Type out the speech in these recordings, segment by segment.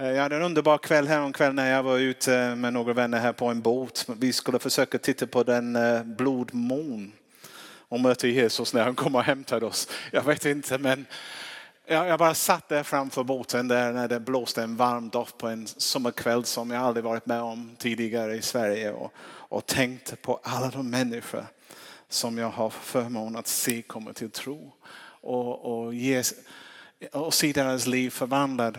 Eh, jag hade en underbar kväll häromkväll när jag var ute eh, med några vänner här på en båt. Vi skulle försöka titta på den eh, blodmån och möta Jesus när han kommer och hämtar oss. Jag vet inte men jag bara satt där framför båten där när det blåste en varm doft på en sommarkväll som jag aldrig varit med om tidigare i Sverige och, och tänkte på alla de människor som jag har förmånen att se komma till tro och, och, ges, och se deras liv förvandlad.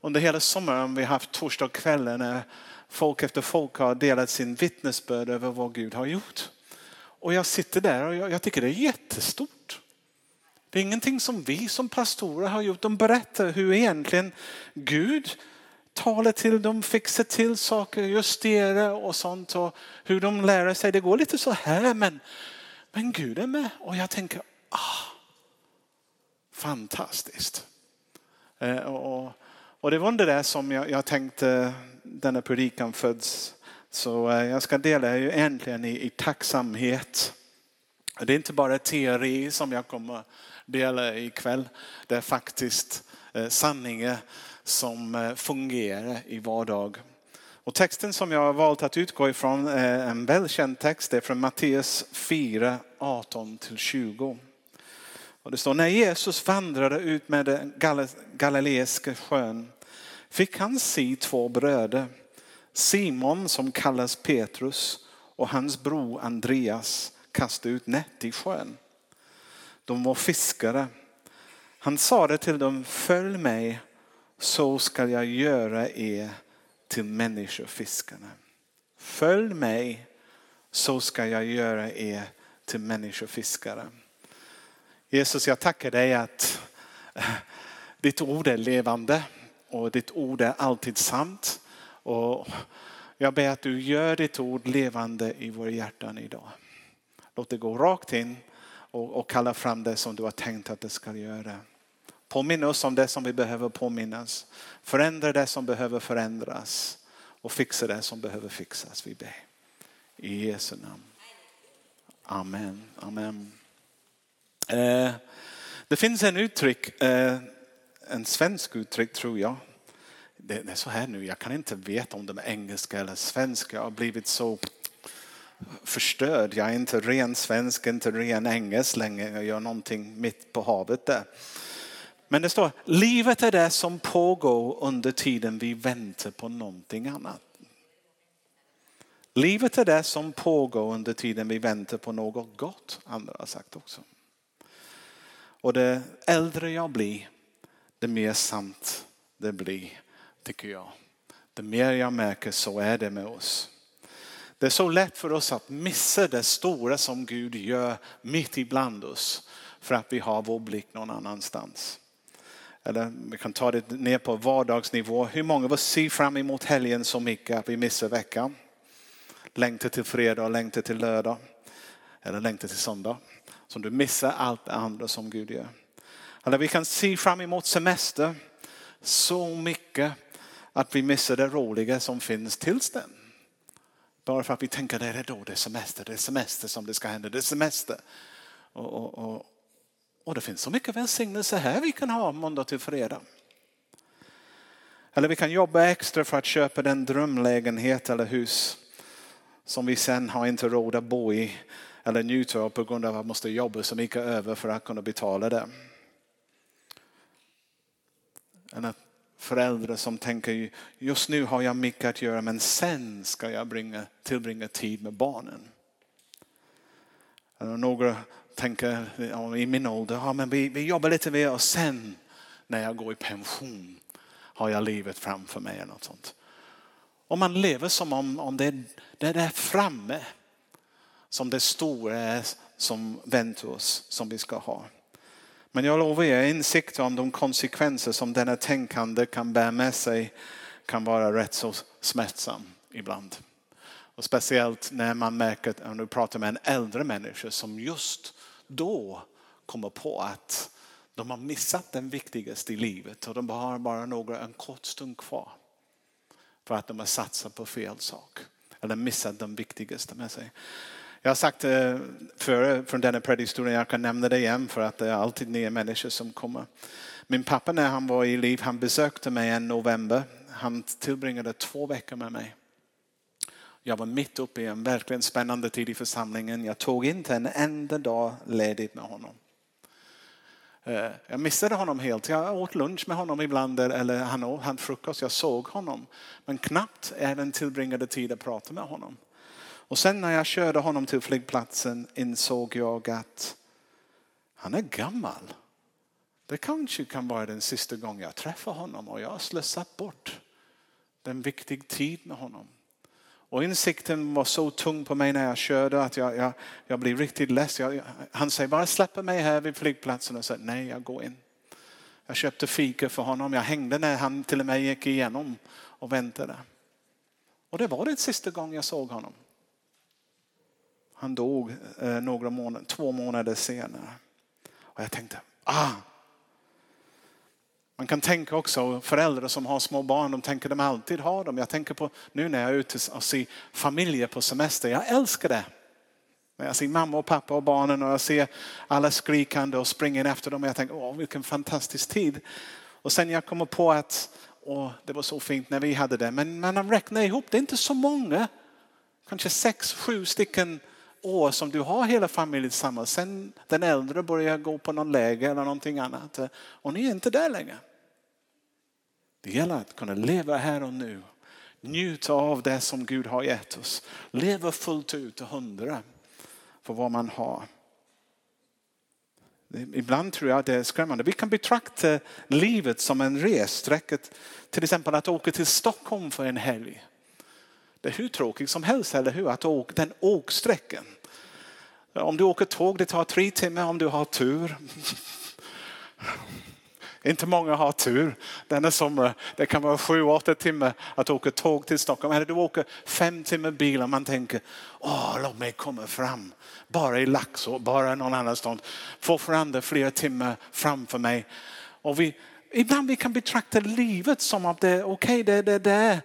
Under hela sommaren har vi haft torsdagskvällar när folk efter folk har delat sin vittnesbörd över vad Gud har gjort. Och jag sitter där och jag, jag tycker det är jättestort. Det är ingenting som vi som pastorer har gjort. De berättar hur egentligen Gud talar till dem, fixar till saker, justerar och sånt. Och hur de lär sig. Det går lite så här men, men Gud är med. Och jag tänker, ah, fantastiskt. Eh, och, och det var det där som jag, jag tänkte denna predikan föds. Så eh, jag ska dela ju äntligen i, i tacksamhet. Det är inte bara teori som jag kommer dela ikväll. Det är faktiskt eh, sanningar som eh, fungerar i vardag. Och texten som jag har valt att utgå ifrån är en välkänd text. Det är från Matteus 4, 18-20. Och det står när Jesus vandrade ut med den galileiska sjön fick han se två bröder. Simon som kallas Petrus och hans bror Andreas kasta ut nät i sjön. De var fiskare. Han sa det till dem, följ mig så ska jag göra er till människofiskarna. Följ mig så ska jag göra er till människofiskare. Jesus, jag tackar dig att eh, ditt ord är levande och ditt ord är alltid sant. Och jag ber att du gör ditt ord levande i våra hjärtan idag. Låt det gå rakt in och, och kalla fram det som du har tänkt att det ska göra. Påminn oss om det som vi behöver påminnas. Förändra det som behöver förändras och fixa det som behöver fixas. Vi ber. I Jesu namn. Amen. Amen. Eh, det finns en uttryck, eh, en svensk uttryck tror jag. Det är så här nu, jag kan inte veta om de är engelska eller svenska. Jag har blivit så förstörd. Jag är inte ren svensk, inte ren engelsk längre. Jag gör någonting mitt på havet där. Men det står, livet är det som pågår under tiden vi väntar på någonting annat. Livet är det som pågår under tiden vi väntar på något gott, andra har sagt också. Och det äldre jag blir, det mer sant det blir, tycker jag. Det mer jag märker så är det med oss. Det är så lätt för oss att missa det stora som Gud gör mitt ibland oss för att vi har vår blick någon annanstans. Eller vi kan ta det ner på vardagsnivå. Hur många av oss ser fram emot helgen så mycket att vi missar veckan? Längtar till fredag längtar till lördag. Eller längtar till söndag. Så du missar allt det andra som Gud gör. Eller vi kan se fram emot semester så mycket att vi missar det roliga som finns tills den. Bara för att vi tänker att det är då det är semester, det är semester som det ska hända, det är semester. Och, och, och, och det finns så mycket välsignelse här vi kan ha måndag till fredag. Eller vi kan jobba extra för att köpa den drömlägenhet eller hus som vi sen har inte råd att bo i eller njuta av på grund av att vi måste jobba så mycket över för att kunna betala det. Eller föräldrar som tänker just nu har jag mycket att göra men sen ska jag bringa, tillbringa tid med barnen. Eller några tänker i min ålder, ja, men vi, vi jobbar lite mer och sen när jag går i pension har jag livet framför mig. Eller något sånt. Och man lever som om, om det, det är där framme som det stora är som väntar oss, som vi ska ha. Men jag lovar er, insikt om de konsekvenser som denna tänkande kan bära med sig kan vara rätt så smärtsam ibland. Och speciellt när man märker, om du pratar med en äldre människa som just då kommer på att de har missat den viktigaste i livet och de har bara några, en kort stund kvar. För att de har satsat på fel sak. Eller missat den viktigaste med sig. Jag har sagt eh, före från denna predikstolen, jag kan nämna det igen för att det är alltid nya människor som kommer. Min pappa när han var i liv, han besökte mig en november. han tillbringade två veckor med mig. Jag var mitt uppe i en verkligen spännande tid i församlingen. Jag tog inte en enda dag ledigt med honom. Eh, jag missade honom helt. Jag åt lunch med honom ibland eller han åt frukost. Jag såg honom. Men knappt även tillbringade tid att prata med honom. Och sen när jag körde honom till flygplatsen insåg jag att han är gammal. Det kanske kan vara den sista gången jag träffar honom och jag har slösat bort den viktiga tid med honom. Och insikten var så tung på mig när jag körde att jag, jag, jag blev riktigt less. Jag, han säger bara släppa mig här vid flygplatsen och säger nej jag går in. Jag köpte fika för honom. Jag hängde när han till och med gick igenom och väntade. Och det var det sista gången jag såg honom. Han dog eh, några månader, två månader senare. Och jag tänkte, ah, man kan tänka också föräldrar som har små barn, de tänker de alltid har dem. Jag tänker på nu när jag är ute och ser familjer på semester. Jag älskar det. När jag ser mamma och pappa och barnen och jag ser alla skrikande och springer efter dem. Jag tänker, åh vilken fantastisk tid. Och sen jag kommer på att åh, det var så fint när vi hade det. Men man räknar ihop, det är inte så många. Kanske sex, sju stycken år som du har hela familjen tillsammans. Sen den äldre börjar gå på någon läger eller någonting annat. Och ni är inte där längre. Det gäller att kunna leva här och nu. Njuta av det som Gud har gett oss. Leva fullt ut och hundra för vad man har. Ibland tror jag det är skrämmande. Vi kan betrakta livet som en ressträcka. Till exempel att åka till Stockholm för en helg. Det är hur tråkigt som helst, eller hur? Att åka den åksträckan. Om du åker tåg, det tar tre timmar om du har tur. Inte många har tur denna sommar. Det kan vara sju, åtta timmar att åka tåg till Stockholm. Eller du åker fem timmar bil och man tänker, åh, låt mig komma fram. Bara i Laxå, bara någon annanstans. Få fram flera timmar framför mig. Och vi, ibland vi kan betrakta livet som att det är okej, okay, det, det, det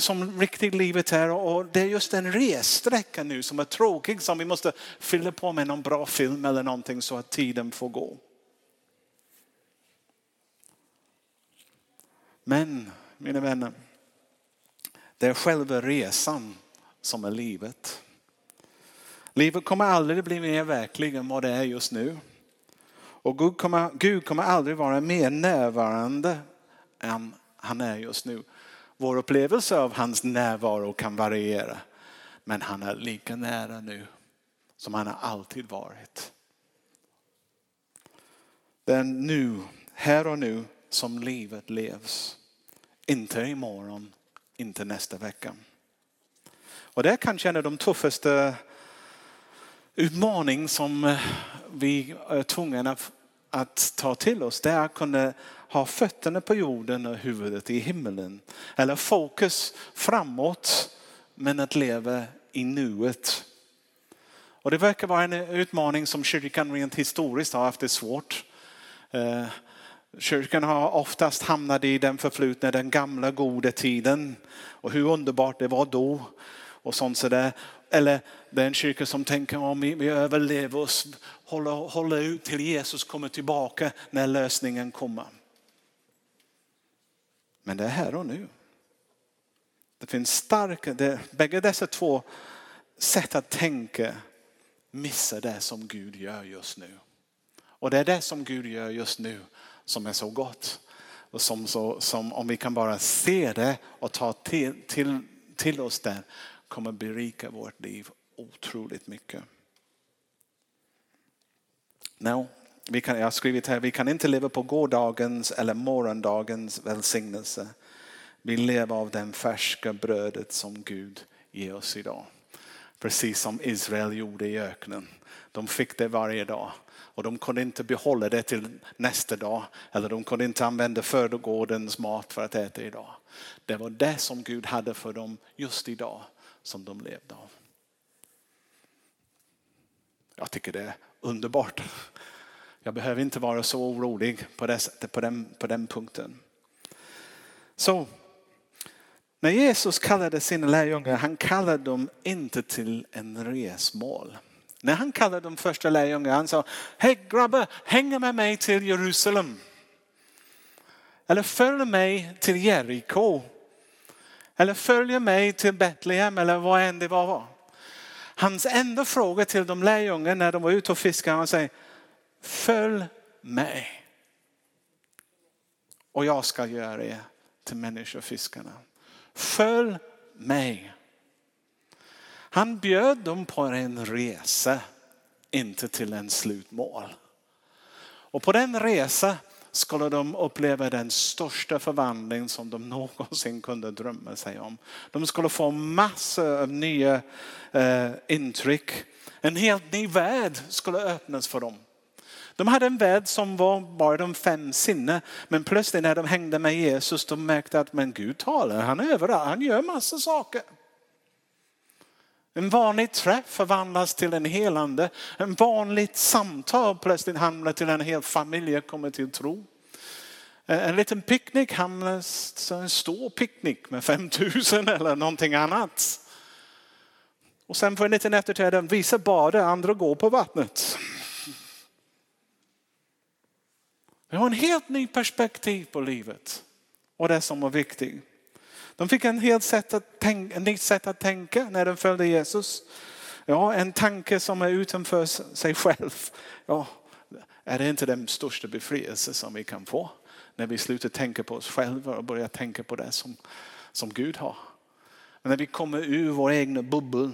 som riktigt livet är. Och det är just en ressträcka nu som är tråkig som vi måste fylla på med någon bra film eller någonting så att tiden får gå. Men mina vänner, det är själva resan som är livet. Livet kommer aldrig bli mer verkligt än vad det är just nu. Och Gud kommer, Gud kommer aldrig vara mer närvarande än han är just nu. Vår upplevelse av hans närvaro kan variera. Men han är lika nära nu som han har alltid varit. Det är nu, här och nu som livet levs. Inte imorgon, inte nästa vecka. Och det är kanske en av de tuffaste utmaning som vi är tvungna att ta till oss. Det är att kunna ha fötterna på jorden och huvudet i himlen. Eller fokus framåt men att leva i nuet. Och det verkar vara en utmaning som kyrkan rent historiskt har haft det svårt. Eh, kyrkan har oftast hamnat i den förflutna, den gamla goda tiden och hur underbart det var då och sånt sådär. Eller det är en kyrka som tänker om vi, vi överlever oss, håller, håller ut till Jesus kommer tillbaka när lösningen kommer. Men det är här och nu. Det finns starka, det, bägge dessa två sätt att tänka missar det som Gud gör just nu. Och det är det som Gud gör just nu som är så gott. Och som, så, som om vi kan bara se det och ta till, till, till oss det kommer berika vårt liv otroligt mycket. No, vi kan, jag har skrivit här, vi kan inte leva på gårdagens eller morgondagens välsignelse. Vi lever av den färska brödet som Gud ger oss idag. Precis som Israel gjorde i öknen. De fick det varje dag. Och de kunde inte behålla det till nästa dag. Eller de kunde inte använda föregårdens mat för att äta idag. Det var det som Gud hade för dem just idag som de levde av. Jag tycker det är underbart. Jag behöver inte vara så orolig på, det, på, den, på den punkten. Så när Jesus kallade sina lärjungar, han kallade dem inte till en resmål. När han kallade de första lärjungarna, han sa, hej grabbar, häng med mig till Jerusalem. Eller följ mig till Jeriko. Eller följ mig till Betlehem eller vad än det var. Hans enda fråga till de lärjungarna när de var ute och fiskade, han säger följ mig. Och jag ska göra er till människofiskarna. Följ mig. Han bjöd dem på en resa, inte till en slutmål. Och på den resan skulle de uppleva den största förvandling som de någonsin kunde drömma sig om. De skulle få massor av nya eh, intryck. En helt ny värld skulle öppnas för dem. De hade en värld som var bara de fem sinne. Men plötsligt när de hängde med Jesus de märkte att men Gud talar, han är överallt, han gör massa saker. En vanlig träff förvandlas till en helande. En vanligt samtal plötsligt hamnar till en hel familj kommer till tro. Eh, en liten picknick hamnar som en stor picknick med 5000 eller någonting annat. Och sen får en liten efterträdare, vissa badar, andra går på vattnet. Vi har en helt ny perspektiv på livet och det som var viktigt. De fick en helt sätt att tänka, ett nytt sätt att tänka när de följde Jesus. Ja, en tanke som är utanför sig själv. Ja, är det inte den största befrielse som vi kan få? När vi slutar tänka på oss själva och börjar tänka på det som, som Gud har. Men när vi kommer ur vår egna bubbel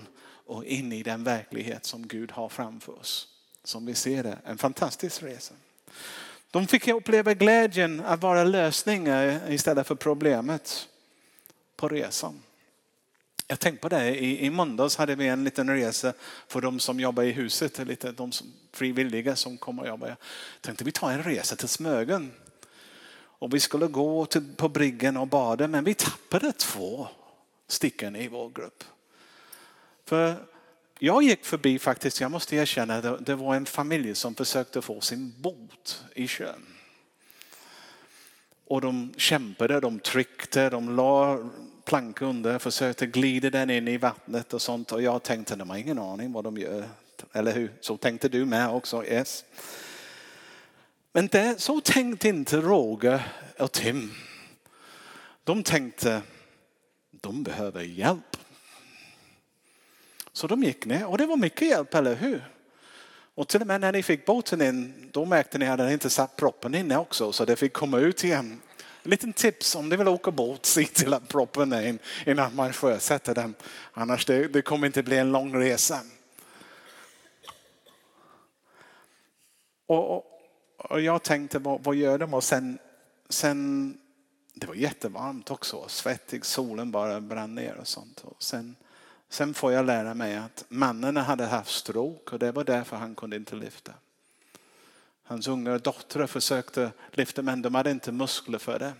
och in i den verklighet som Gud har framför oss. Som vi ser det, en fantastisk resa. De fick uppleva glädjen att vara lösningar istället för problemet på resan. Jag tänkte på det, i, i måndags hade vi en liten resa för de som jobbar i huset, lite, de som, frivilliga som kommer och jobbar. Jag tänkte vi tar en resa till Smögen. Och vi skulle gå till, på bryggan och bada men vi tappade två stycken i vår grupp. För jag gick förbi faktiskt, jag måste erkänna, det, var en familj som försökte få sin båt i sjön. Och de kämpade, de tryckte, de la plank under, försökte glida den in i vattnet och sånt. Och jag tänkte, de har ingen aning vad de gör. Eller hur? Så tänkte du med också, yes. Men det, så tänkte inte Roger och Tim. De tänkte, de behöver hjälp. Så de gick ner och det var mycket hjälp, eller hur? Och till och med när ni fick båten in, då märkte ni att den inte satt proppen inne också så det fick komma ut igen. En liten tips om ni vill åka båt, se till att proppen är in innan man sjösätter den. Annars det, det kommer inte bli en lång resa. Och, och, och jag tänkte, vad, vad, gör de? Och sen, sen, det var jättevarmt också, svettig, solen bara brann ner och sånt. Och sen, Sen får jag lära mig att mannen hade haft stroke och det var därför han kunde inte lyfta. Hans unga dotter försökte lyfta men de hade inte muskler för det.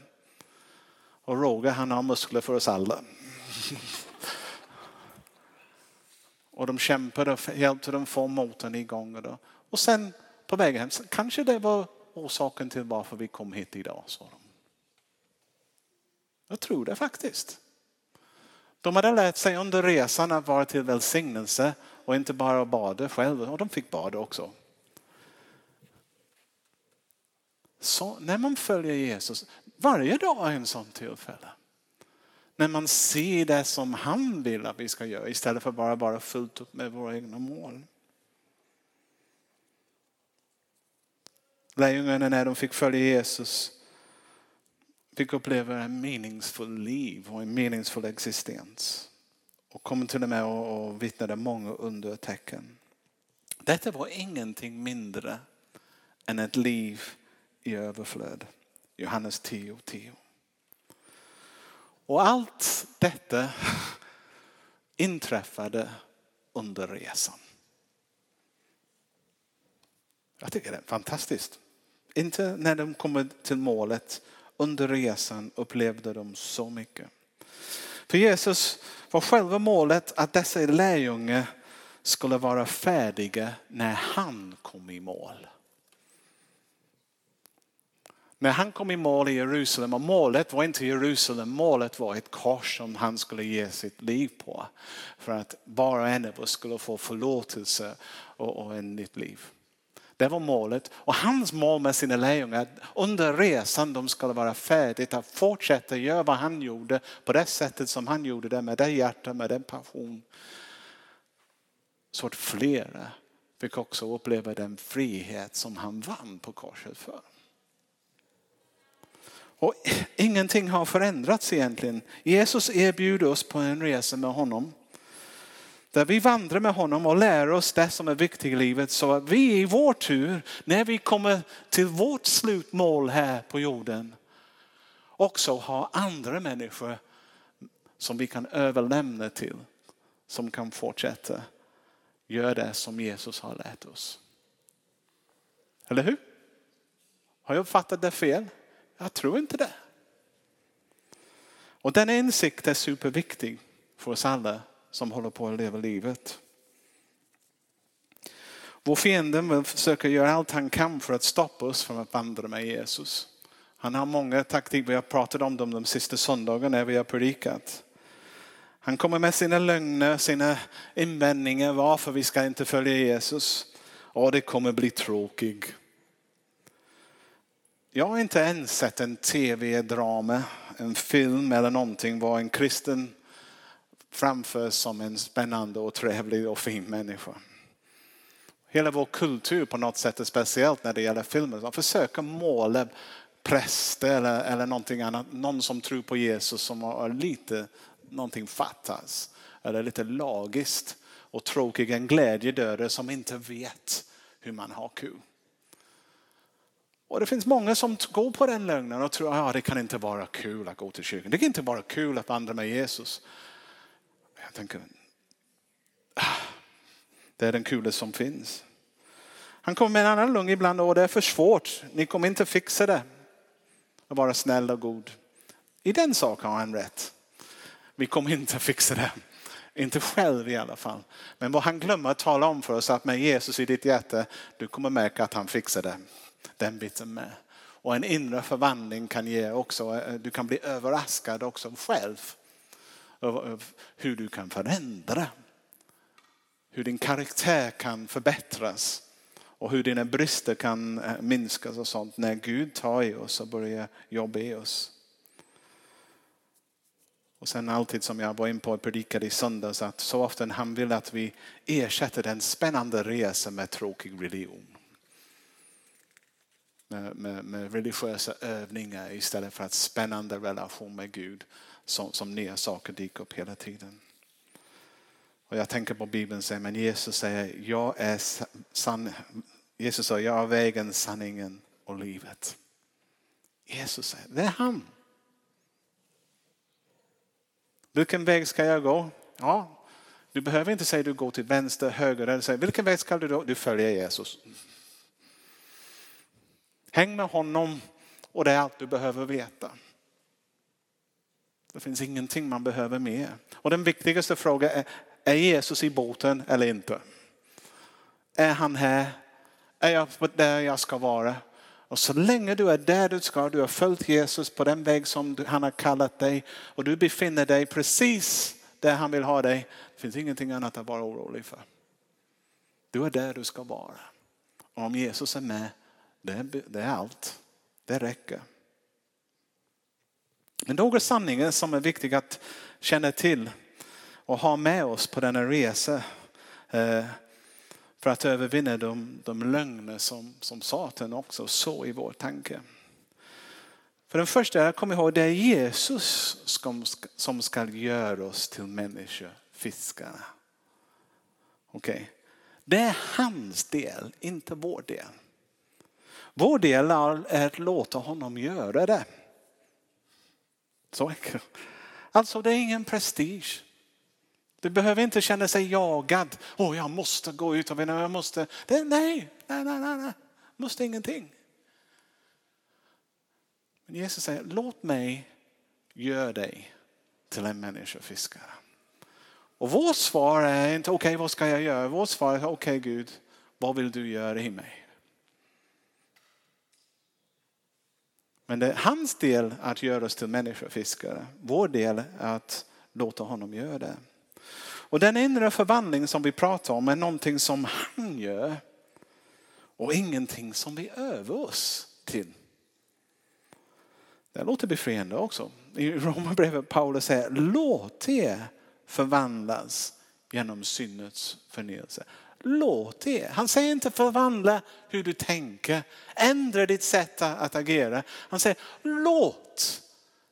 Och Roger han har muskler för oss alla. och de kämpade och hjälpte dem få motorn igång. Och sen på vägen hem, kanske det var orsaken till varför vi kom hit idag, sa de. Jag tror det faktiskt. De hade lärt sig under resan att vara till välsignelse och inte bara bada själva. Och de fick bada också. Så när man följer Jesus, varje dag är en sån tillfälle. När man ser det som han vill att vi ska göra istället för bara vara fullt upp med våra egna mål. Lärjungarna när de fick följa Jesus fick uppleva en meningsfull liv och en meningsfull existens. Och kom till och med och vittnade många undertecken. Detta var ingenting mindre än ett liv i överflöd. Johannes 10.10. 10. Och allt detta inträffade under resan. Jag tycker det är fantastiskt. Inte när de kommer till målet under resan upplevde de så mycket. För Jesus var själva målet att dessa lärjungar skulle vara färdiga när han kom i mål. När han kom i mål i Jerusalem, och målet var inte Jerusalem, målet var ett kors som han skulle ge sitt liv på. För att var och en av oss skulle få förlåtelse och, och en nytt liv. Det var målet. Och hans mål med sina lärjungar, under resan de skulle vara färdiga att fortsätta göra vad han gjorde på det sättet som han gjorde det med det hjärta, med den passion. Så att flera fick också uppleva den frihet som han vann på korset för. Och ingenting har förändrats egentligen. Jesus erbjuder oss på en resa med honom. Där vi vandrar med honom och lär oss det som är viktigt i livet så att vi i vår tur, när vi kommer till vårt slutmål här på jorden, också har andra människor som vi kan överlämna till, som kan fortsätta göra det som Jesus har lärt oss. Eller hur? Har jag uppfattat det fel? Jag tror inte det. Och den insikten är superviktig för oss alla som håller på att leva livet. Vår fiende vill försöka göra allt han kan för att stoppa oss från att vandra med Jesus. Han har många taktiker, vi har pratat om dem de sista söndagarna när vi har predikat. Han kommer med sina lögner, sina invändningar varför vi ska inte följa Jesus. Och det kommer bli tråkigt. Jag har inte ens sett en tv-drama, en film eller någonting var en kristen framför som en spännande och trevlig och fin människa. Hela vår kultur på något sätt är speciellt när det gäller filmer. Man försöker måla präster eller, eller någonting annat, någon som tror på Jesus som har lite, någonting fattas. Eller lite lagiskt och tråkig, en glädjedödare som inte vet hur man har kul. Och det finns många som går på den lögnen och tror att ah, det kan inte vara kul att gå till kyrkan. Det kan inte vara kul att vandra med Jesus. Jag tänker, ah, det är den kulaste som finns. Han kommer med en annan lugn ibland och det är för svårt. Ni kommer inte fixa det. Att vara snäll och god. I den saken har han rätt. Vi kommer inte fixa det. Inte själv i alla fall. Men vad han glömmer att tala om för oss att med Jesus i ditt hjärta, du kommer märka att han fixar det. Den biten med. Och en inre förvandling kan ge också, eh, du kan bli överraskad också själv hur du kan förändra. Hur din karaktär kan förbättras och hur dina brister kan eh, minskas och sånt när Gud tar i oss och börjar jobba i oss. Och sen alltid som jag var in på och predikade i söndags att så ofta han vill att vi ersätter den spännande resan med tråkig religion. Med, med, med religiösa övningar istället för att spännande relation med Gud som, som nya saker dyker upp hela tiden. Och jag tänker på Bibeln säger, men Jesus säger, jag är san, Jesus säger, jag är vägen, sanningen och livet. Jesus säger, det är han. Vilken väg ska jag gå? Ja, du behöver inte säga du går till vänster, höger eller säger, vilken väg ska du gå? Du följer Jesus. Häng med honom och det är allt du behöver veta. Det finns ingenting man behöver mer. Och den viktigaste frågan är, är Jesus i båten eller inte? Är han här? Är jag där jag ska vara? Och så länge du är där du ska, du har följt Jesus på den väg som han har kallat dig och du befinner dig precis där han vill ha dig. Det finns ingenting annat att vara orolig för. Du är där du ska vara. Och om Jesus är med, det är, det är allt. Det räcker. Men några sanningar som är viktiga att känna till och ha med oss på denna resa eh, för att övervinna de, de lögner som, som Satan också så i vår tanke. För den första, kom ihåg, det är Jesus som, som ska göra oss till människofiskare. Okej, okay. Det är hans del, inte vår del. Vår del är att låta honom göra det. Så enkelt. Alltså det är ingen prestige. Du behöver inte känna sig jagad. Åh, oh, jag måste gå ut och vinna. Jag måste. Det, nej, nej, nej, nej, nej. Måste ingenting. Men Jesus säger, låt mig göra dig till en människofiskare. Och vårt svar är inte, okej okay, vad ska jag göra? Vårt svar är, okej okay, Gud, vad vill du göra i mig? Men det är hans del att göra oss till människofiskare. Vår del är att låta honom göra det. Och den inre förvandling som vi pratar om är någonting som han gör. och ingenting som vi övar oss till. Det låter befriande också. I Romarbrevet Paulus säger låt er förvandlas genom syndets förnyelse. Låt det. Han säger inte förvandla hur du tänker, ändra ditt sätt att agera. Han säger låt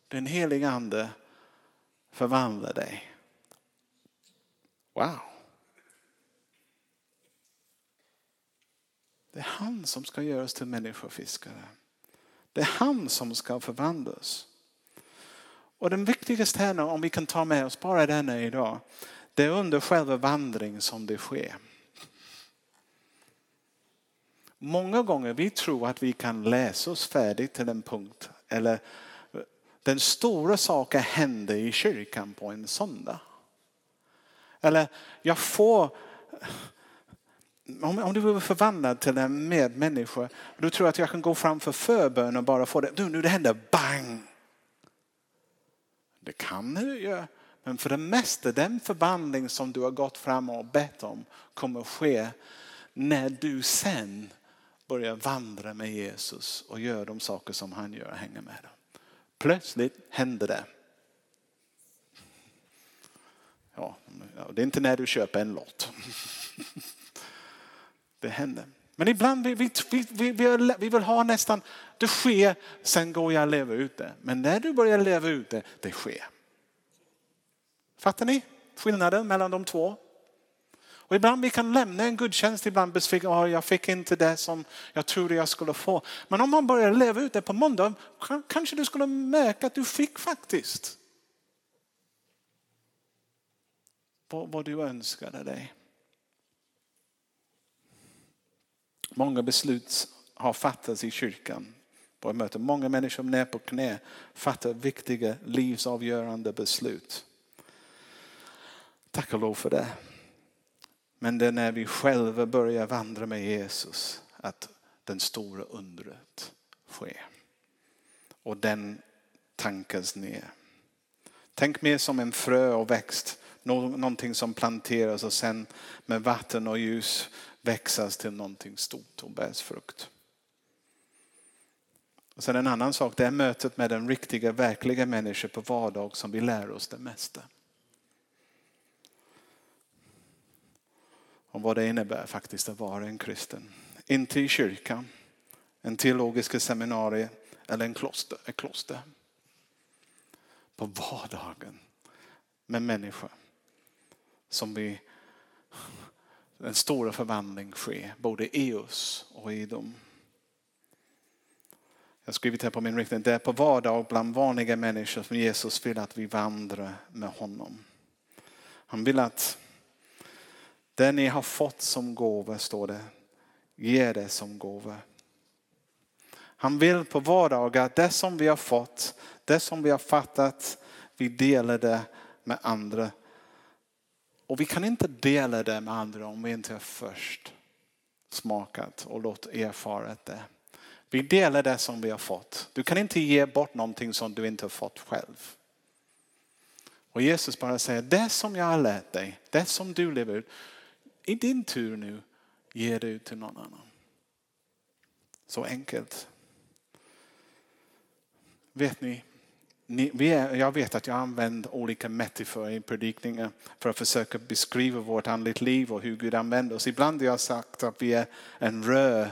den heliga ande förvandla dig. Wow. Det är han som ska göra oss till människofiskare. Det är han som ska förvandlas. Och den viktigaste här om vi kan ta med oss bara denna idag, det är under själva vandringen som det sker. Många gånger vi tror att vi kan läsa oss färdigt till en punkt eller den stora saken händer i kyrkan på en söndag. Eller jag får, om, du blir förvandlad till en medmänniska, du tror att jag kan gå fram för förbön och bara få det, nu, nu det händer bang. Det kan du göra. Men för det mesta, den förvandling som du har gått fram och bett om kommer ske när du sen börjar vandra med Jesus och gör de saker som han gör och hänger med dem. Plötsligt händer det. Ja, det är inte när du köper en lott. Det händer. Men ibland vi, vi, vi, vi, vill ha nästan, det sker, sen går jag och lever ut det. Men när du börjar leva ut det, det sker. Fattar ni skillnaden mellan de två? Och ibland vi kan lämna en gudstjänst ibland besviken. Oh, jag fick inte det som jag trodde jag skulle få. Men om man börjar leva ut det på måndag kanske du skulle märka att du fick faktiskt. Vad du önskade dig. Många beslut har fattats i kyrkan på ett möte. Många människor ner på knä fattar viktiga livsavgörande beslut. Tack och lov för det. Men det är när vi själva börjar vandra med Jesus att den stora undret sker. Och den tankas ner. Tänk mer som en frö och växt. Någonting som planteras och sen med vatten och ljus växas till någonting stort och bärs frukt. Och sen en annan sak, det är mötet med den riktiga, verkliga människan på vardag som vi lär oss det mesta. Om vad det innebär faktiskt att vara en kristen. Inte i kyrkan, en teologiska seminarium eller en kloster, ett kloster. På vardagen med människor som vi en stor förvandling sker både i oss och i dem. Jag har skrivit här på min riktning, det är på vardag bland vanliga människor som Jesus vill att vi vandrar med honom. Han vill att det ni har fått som gåva, står det, ge det som gåva. Han vill på vardagar, att det som vi har fått, det som vi har fattat, vi delar det med andra. Och vi kan inte dela det med andra om vi inte har först smakat och låtit erfara det. Vi delar det som vi har fått. Du kan inte ge bort någonting som du inte har fått själv. Och Jesus bara säger, det som jag har lärt dig, det som du lever ut, i din tur nu ge det ut till någon annan. Så enkelt. Vet ni, ni vi är, jag vet att jag använder olika metaforer i predikningar för att försöka beskriva vårt andligt liv och hur Gud använder oss. Ibland har jag sagt att vi är en rö.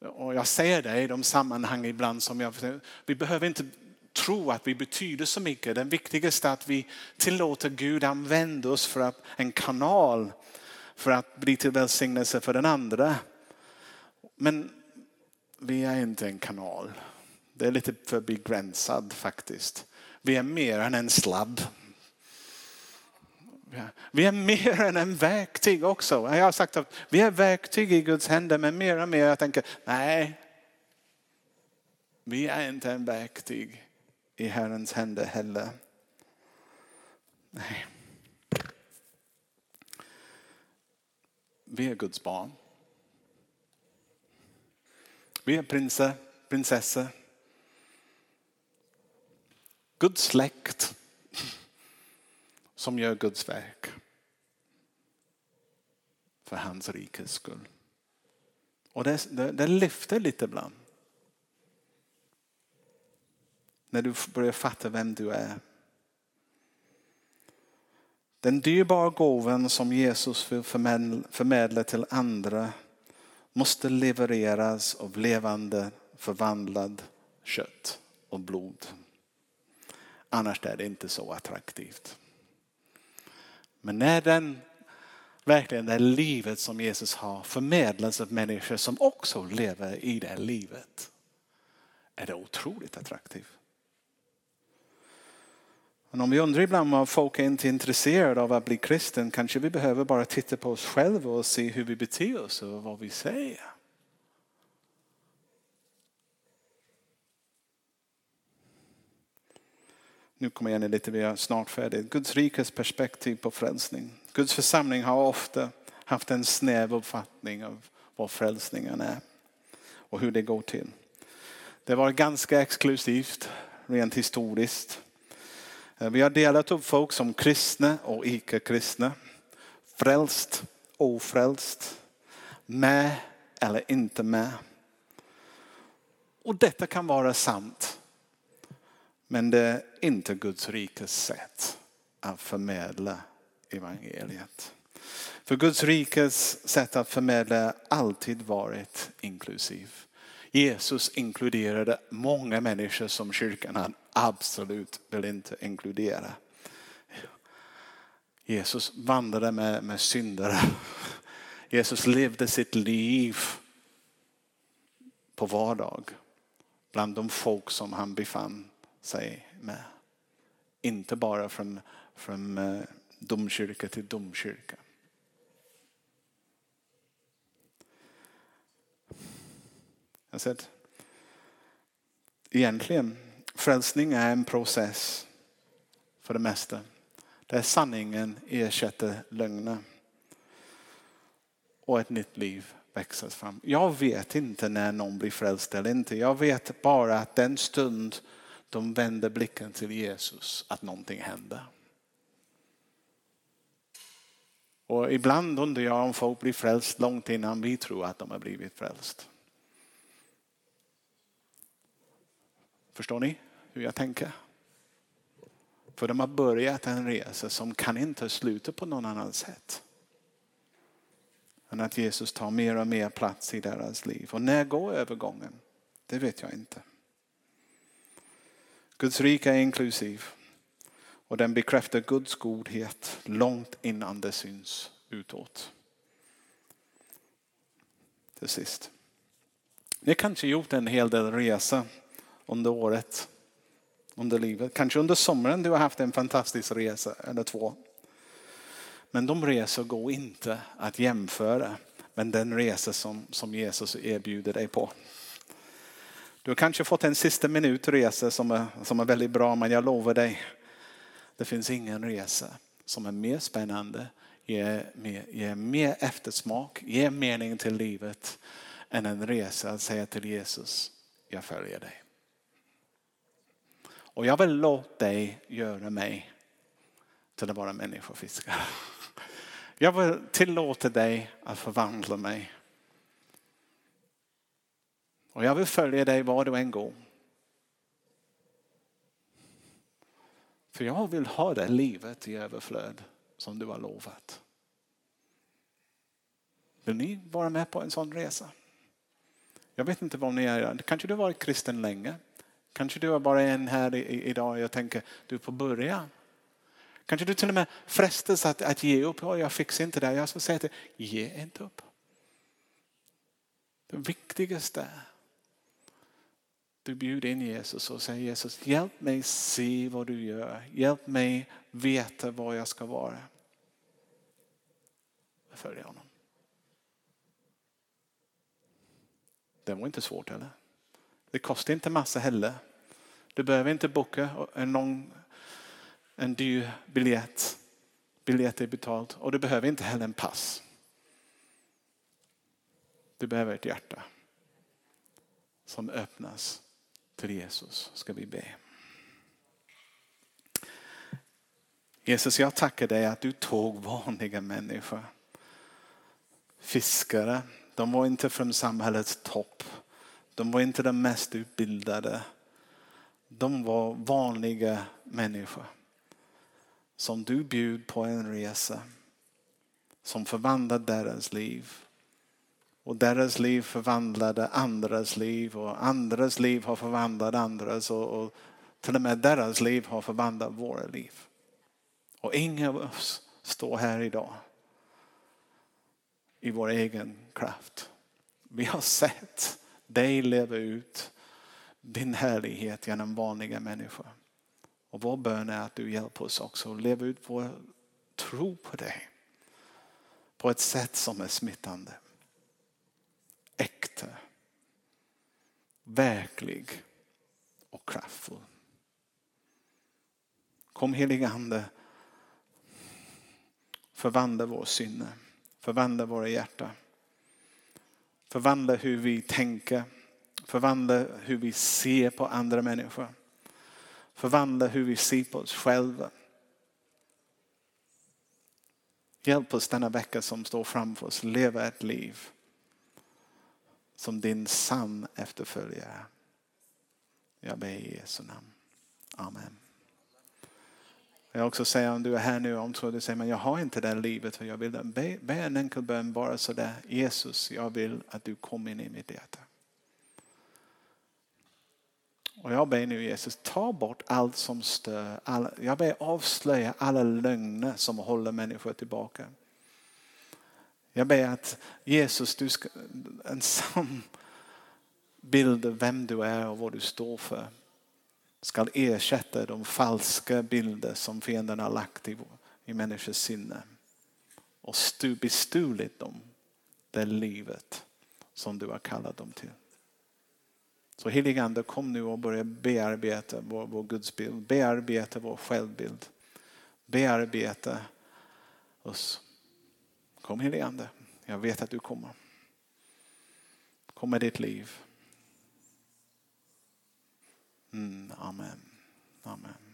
Och jag säger det i de sammanhang ibland som jag, vi behöver inte tro att vi betyder så mycket. Det viktigaste är att vi tillåter Gud använda oss för att en kanal för att bli till välsignelse för den andra. Men vi är inte en kanal. Det är lite för begränsad faktiskt. Vi är mer än en sladd. Vi är mer än en verktyg också. Jag har sagt att vi är verktyg i Guds händer men mer och mer jag tänker nej. Vi är inte en verktyg i Herrens händer heller. Nej. Vi är Guds barn. Vi är prinser, prinsessor. Guds släkt som gör Guds verk för hans rikes skull. Och det, det, det lyfter lite ibland. När du börjar fatta vem du är. Den dyrbara gåvan som Jesus vill förmedla till andra måste levereras av levande förvandlad kött och blod. Annars är det inte så attraktivt. Men när den verkligen det livet som Jesus har förmedlas av människor som också lever i det livet är det otroligt attraktivt. Men om vi undrar ibland om folk är inte intresserade av att bli kristen kanske vi behöver bara titta på oss själva och se hur vi beter oss och vad vi säger. Nu kommer jag in lite, vi är snart färdiga. Guds rikes perspektiv på frälsning. Guds församling har ofta haft en snäv uppfattning av vad frälsningen är och hur det går till. Det var ganska exklusivt rent historiskt. Eh, vi har delat upp folk som kristna och icke-kristna. Frälst, ofrälst, med eller inte med. Och detta kan vara sant. Men det är inte Guds rikes sätt att förmedla evangeliet. För Guds rikes sätt att förmedla har alltid varit inklusiv. Jesus inkluderade många människor som kyrkan absolut vill inte inkludera. Jesus vandrade med, med syndare. Jesus levde sitt liv på vardag bland de folk som han befann sig med. Inte bara från, från eh, domkyrka till domkyrka. Alltså Jag säger egentligen, frälsning är en process för det mesta. Där sanningen ersätter lögner. Och ett nytt liv växer fram. Jag vet inte när någon blir frälst eller inte. Jag vet bara att den stund de vänder blicken till Jesus att någonting händer. Och ibland undrar jag om folk blir frälst långt innan vi tror att de har blivit frälst. Förstår ni hur jag tänker? För de har börjat en resa som kan inte sluta på någon annan sätt. Än att Jesus tar mer och mer plats i deras liv. Och när går övergången? Det vet jag inte. Guds rike är inklusiv. Och den bekräftar Guds godhet långt innan det syns utåt. Till sist. Ni kanske gjort en hel del resa under året, under livet. Kanske under sommaren du har haft en fantastisk resa eller två. Men de resor går inte att jämföra med den resa som, som Jesus erbjuder dig på. Du har kanske fått en sista minut resa som är, som är väldigt bra men jag lovar dig, det finns ingen resa som är mer spännande, ger mer, ger mer eftersmak, ger mening till livet än en resa att säga till Jesus, jag följer dig. Och jag vill låta dig göra mig till att vara människofiskare. Jag vill tillåta dig att förvandla mig. Och jag vill följa dig var du än går. För jag vill ha det livet i överflöd som du har lovat. Vill ni vara med på en sån resa? Jag vet inte vad ni är. Kanske du har varit kristen länge. Kanske du är bara en här idag och jag tänker du får börja. Kanske du till och med frestas att, att ge upp. Oh, jag fixar inte det. Jag ska säga till ge inte upp. Det viktigaste är du bjuder in Jesus och säger Jesus hjälp mig se vad du gör. Hjälp mig veta var jag ska vara. Jag följer honom. Det var inte svårt eller? Det kostar inte massa heller. Du behöver inte boka en, lång, en dyr biljett. Biljett är betalt och du behöver inte heller en pass. Du behöver ett hjärta som öppnas till Jesus. Ska vi be. Jesus, jag tackar dig att du tog vanliga människor, fiskare, De var inte från samhällets topp. De var inte de mest utbildade. De var vanliga människor. Som du bjöd på en resa. Som förvandlade deras liv. Och deras liv förvandlade andras liv och andras liv har förvandlat andras och, och till och med deras liv har förvandlat våra liv. Och ingen av oss står här idag i vår egen kraft. Vi har sett dig leva ut din härlighet genom vanliga människor. Och vår bön är att du hjälper oss också att leva ut vår tro på dig på ett sätt som är smittande. Äkta, verklig och kraftfull. Kom heliga Ande, förvandla vår sinne, förvandla våra hjärtan. Förvandla hur vi tänker, förvandla hur vi ser på andra människor. Förvandla hur vi ser på oss själva. Hjälp oss denna vecka som står framför oss leva ett liv som din sann efterföljare. Jag ber i Jesu namn. Amen. Jag också säga om du är här nu och tror du säger men jag har inte det livet och jag vill be, be en enkel bön bara sådär. Jesus, jag vill att du kommer in i mitt hjärta. Och jag ber nu Jesus, ta bort allt som stör. All, jag ber avslöja alla lögner som håller människor tillbaka. Jag ber att Jesus, du ska, en sann bild av vem du är och vad du står för ska ersätta de falska bilder som fienden har lagt i, i människors sinne. Och stu, bestulit dem det livet som du har kallat dem till. Så heligande kom nu och börja bearbeta vår, vår gudsbild, bearbeta vår självbild, bearbeta oss. Kom heligande, jag vet att du kommer. Kom med ditt liv. Mm, amen. Amen.